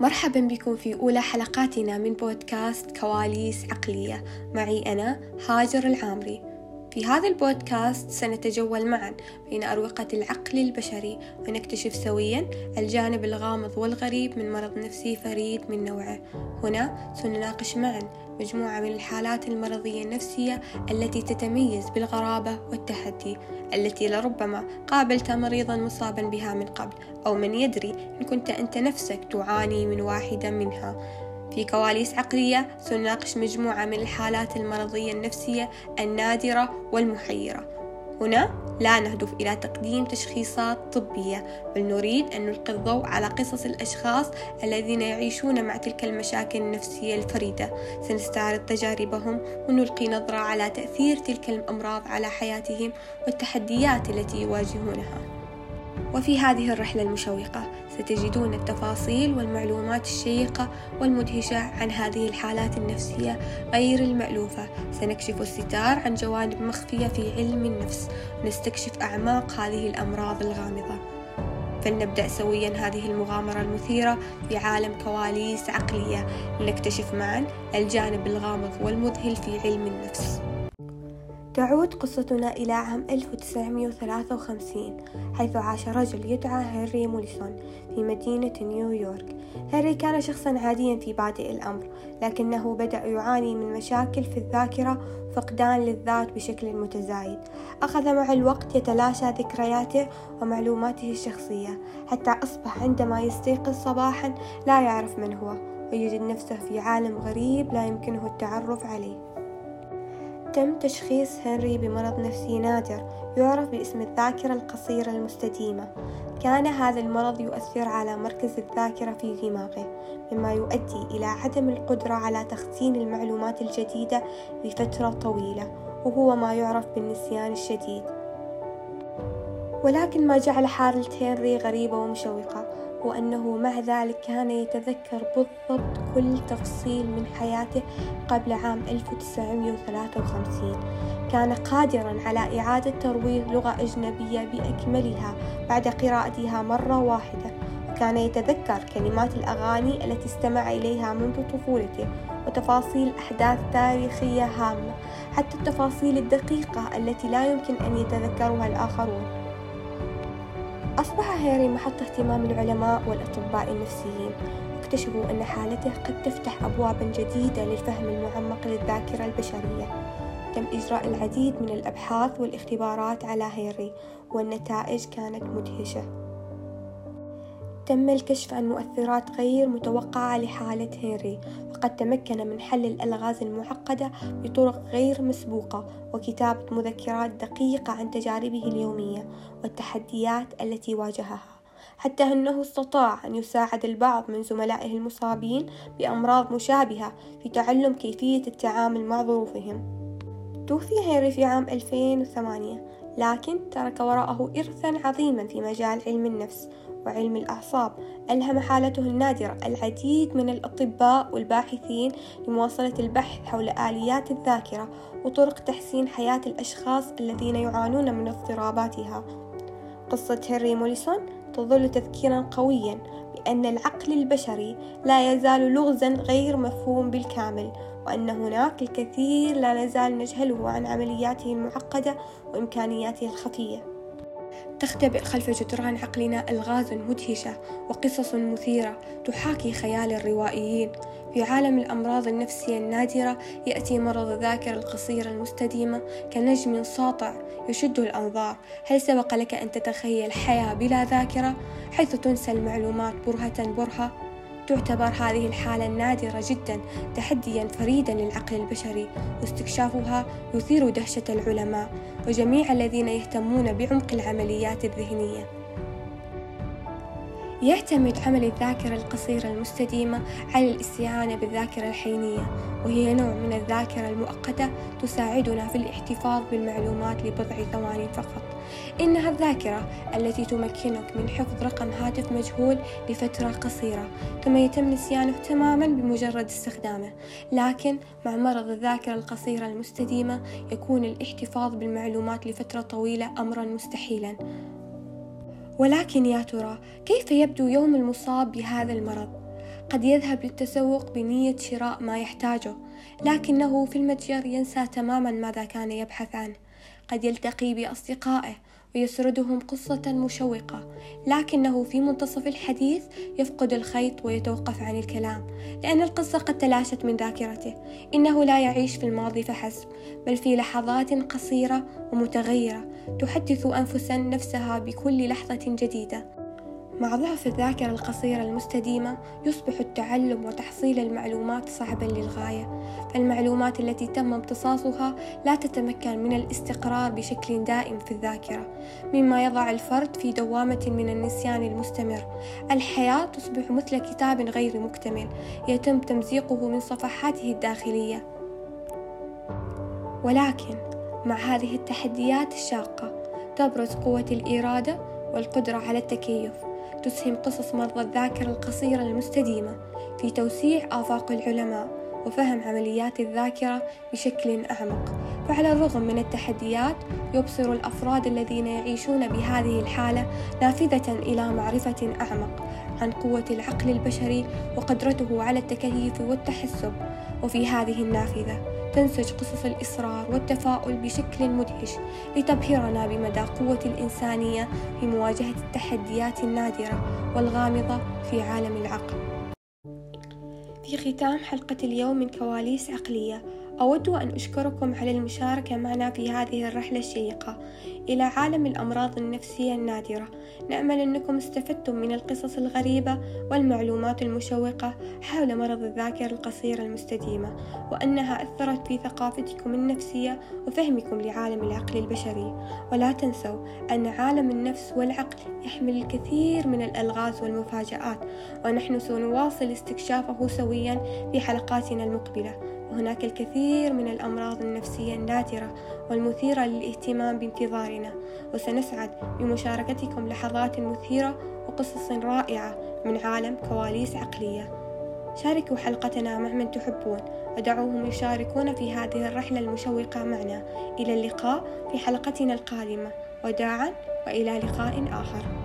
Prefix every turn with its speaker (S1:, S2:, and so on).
S1: مرحبا بكم في أولى حلقاتنا من بودكاست كواليس عقلية. معي أنا هاجر العامري. في هذا البودكاست سنتجول معا بين أروقة العقل البشري ونكتشف سويا الجانب الغامض والغريب من مرض نفسي فريد من نوعه. هنا سنناقش معا مجموعة من الحالات المرضية النفسية التي تتميز بالغرابة والتحدي التي لربما قابلت مريضا مصابا بها من قبل أو من يدري إن كنت أنت نفسك تعاني من واحدة منها. في كواليس عقلية سنناقش مجموعة من الحالات المرضية النفسية النادرة والمحيرة. هنا لا نهدف إلى تقديم تشخيصات طبية بل نريد أن نلقي الضوء على قصص الأشخاص الذين يعيشون مع تلك المشاكل النفسية الفريدة. سنستعرض تجاربهم ونلقي نظرة على تأثير تلك الأمراض على حياتهم والتحديات التي يواجهونها. وفي هذه الرحلة المشوقة ستجدون التفاصيل والمعلومات الشيقة والمدهشة عن هذه الحالات النفسية غير المألوفة. سنكشف الستار عن جوانب مخفية في علم النفس. ونستكشف أعماق هذه الأمراض الغامضة. فلنبدأ سويا هذه المغامرة المثيرة في عالم كواليس عقلية. لنكتشف معا الجانب الغامض والمذهل في علم النفس. تعود قصتنا إلى عام 1953 حيث عاش رجل يدعى هنري موليسون في مدينة نيويورك. هنري كان شخصا عاديا في بادئ الأمر لكنه بدأ يعاني من مشاكل في الذاكرة وفقدان للذات بشكل متزايد. أخذ مع الوقت يتلاشى ذكرياته ومعلوماته الشخصية حتى أصبح عندما يستيقظ صباحا لا يعرف من هو ويجد نفسه في عالم غريب لا يمكنه التعرف عليه. تم تشخيص هنري بمرض نفسي نادر يعرف باسم الذاكرة القصيرة المستديمة. كان هذا المرض يؤثر على مركز الذاكرة في دماغه مما يؤدي إلى عدم القدرة على تخزين المعلومات الجديدة لفترة طويلة وهو ما يعرف بالنسيان الشديد. ولكن ما جعل حالة هنري غريبة ومشوقة. وأنه مع ذلك كان يتذكر بالضبط كل تفصيل من حياته قبل عام 1953 كان قادرا على إعادة ترويض لغة أجنبية بأكملها بعد قراءتها مرة واحدة وكان يتذكر كلمات الأغاني التي استمع إليها منذ طفولته وتفاصيل أحداث تاريخية هامة حتى التفاصيل الدقيقة التي لا يمكن أن يتذكرها الآخرون. أصبح هاري محط اهتمام العلماء والأطباء النفسيين واكتشفوا أن حالته قد تفتح أبوابا جديدة للفهم المعمق للذاكرة البشرية. تم إجراء العديد من الأبحاث والإختبارات على هيري والنتائج كانت مدهشة. تم الكشف عن مؤثرات غير متوقعة لحالة هنري وقد تمكن من حل الألغاز المعقدة بطرق غير مسبوقة وكتابة مذكرات دقيقة عن تجاربه اليومية والتحديات التي واجهها. حتى أنه استطاع أن يساعد البعض من زملائه المصابين بأمراض مشابهة في تعلم كيفية التعامل مع ظروفهم. توفي هنري في عام 2008 لكن ترك وراءه إرثا عظيما في مجال علم النفس وعلم الأعصاب. ألهم حالته النادرة العديد من الأطباء والباحثين لمواصلة البحث حول آليات الذاكرة وطرق تحسين حياة الأشخاص الذين يعانون من اضطراباتها. قصة هنري موليسون تظل تذكيرا قويا بأن العقل البشري لا يزال لغزا غير مفهوم بالكامل وأن هناك الكثير لا نزال نجهله عن عملياته المعقدة وإمكانياته الخفية. تختبئ خلف جدران عقلنا ألغاز مدهشة وقصص مثيرة تحاكي خيال الروائيين. في عالم الأمراض النفسية النادرة يأتي مرض الذاكرة القصيرة المستديمة كنجم ساطع يشد الأنظار. هل سبق لك أن تتخيل حياة بلا ذاكرة؟ حيث تنسى المعلومات برهة برهة. تعتبر هذه الحالة النادرة جدا تحديا فريدا للعقل البشري واستكشافها يثير دهشة العلماء وجميع الذين يهتمون بعمق العمليات الذهنية. يعتمد عمل الذاكرة القصيرة المستديمة على الاستعانة بالذاكرة الحينية وهي نوع من الذاكرة المؤقتة تساعدنا في الاحتفاظ بالمعلومات لبضع ثواني فقط. إنها الذاكرة التي تمكنك من حفظ رقم هاتف مجهول لفترة قصيرة ثم يتم نسيانه تماما بمجرد استخدامه. لكن مع مرض الذاكرة القصيرة المستديمة يكون الاحتفاظ بالمعلومات لفترة طويلة أمرا مستحيلا. ولكن يا ترى كيف يبدو يوم المصاب بهذا المرض؟ قد يذهب للتسوق بنية شراء ما يحتاجه لكنه في المتجر ينسى تماما ماذا كان يبحث عنه. قد يلتقي بأصدقائه ويسردهم قصة مشوقة لكنه في منتصف الحديث يفقد الخيط ويتوقف عن الكلام لأن القصة قد تلاشت من ذاكرته. إنه لا يعيش في الماضي فحسب بل في لحظات قصيرة ومتغيرة تحدث أنفسا نفسها بكل لحظة جديدة. مع ضعف الذاكرة القصيرة المستديمة يصبح التعلم وتحصيل المعلومات صعبا للغاية. فالمعلومات التي تم امتصاصها لا تتمكن من الاستقرار بشكل دائم في الذاكرة مما يضع الفرد في دوامة من النسيان المستمر. الحياة تصبح مثل كتاب غير مكتمل يتم تمزيقه من صفحاته الداخلية. ولكن مع هذه التحديات الشاقة تبرز قوة الإرادة والقدرة على التكيف. تسهم قصص مرضى الذاكرة القصيرة المستديمة في توسيع آفاق العلماء وفهم عمليات الذاكرة بشكل أعمق. فعلى الرغم من التحديات يبصر الأفراد الذين يعيشون بهذه الحالة نافذة إلى معرفة أعمق عن قوة العقل البشري وقدرته على التكيف والتحسب. وفي هذه النافذة تنسج قصص الإصرار والتفاؤل بشكل مدهش لتبهرنا بمدى قوة الإنسانية في مواجهة التحديات النادرة والغامضة في عالم العقل. في ختام حلقة اليوم من كواليس عقلية أود أن أشكركم على المشاركة معنا في هذه الرحلة الشيقة إلى عالم الأمراض النفسية النادرة. نأمل أنكم استفدتم من القصص الغريبة والمعلومات المشوقة حول مرض الذاكرة القصيرة المستديمة وأنها أثرت في ثقافتكم النفسية وفهمكم لعالم العقل البشري. ولا تنسوا أن عالم النفس والعقل يحمل الكثير من الألغاز والمفاجآت ونحن سنواصل استكشافه سويا في حلقاتنا المقبلة. وهناك الكثير من الأمراض النفسية النادرة والمثيرة للاهتمام بانتظارنا وسنسعد بمشاركتكم لحظات مثيرة وقصص رائعة من عالم كواليس عقلية. شاركوا حلقتنا مع من تحبون. ودعوهم يشاركون في هذه الرحلة المشوقة معنا. إلى اللقاء في حلقتنا القادمة. وداعا وإلى لقاء آخر.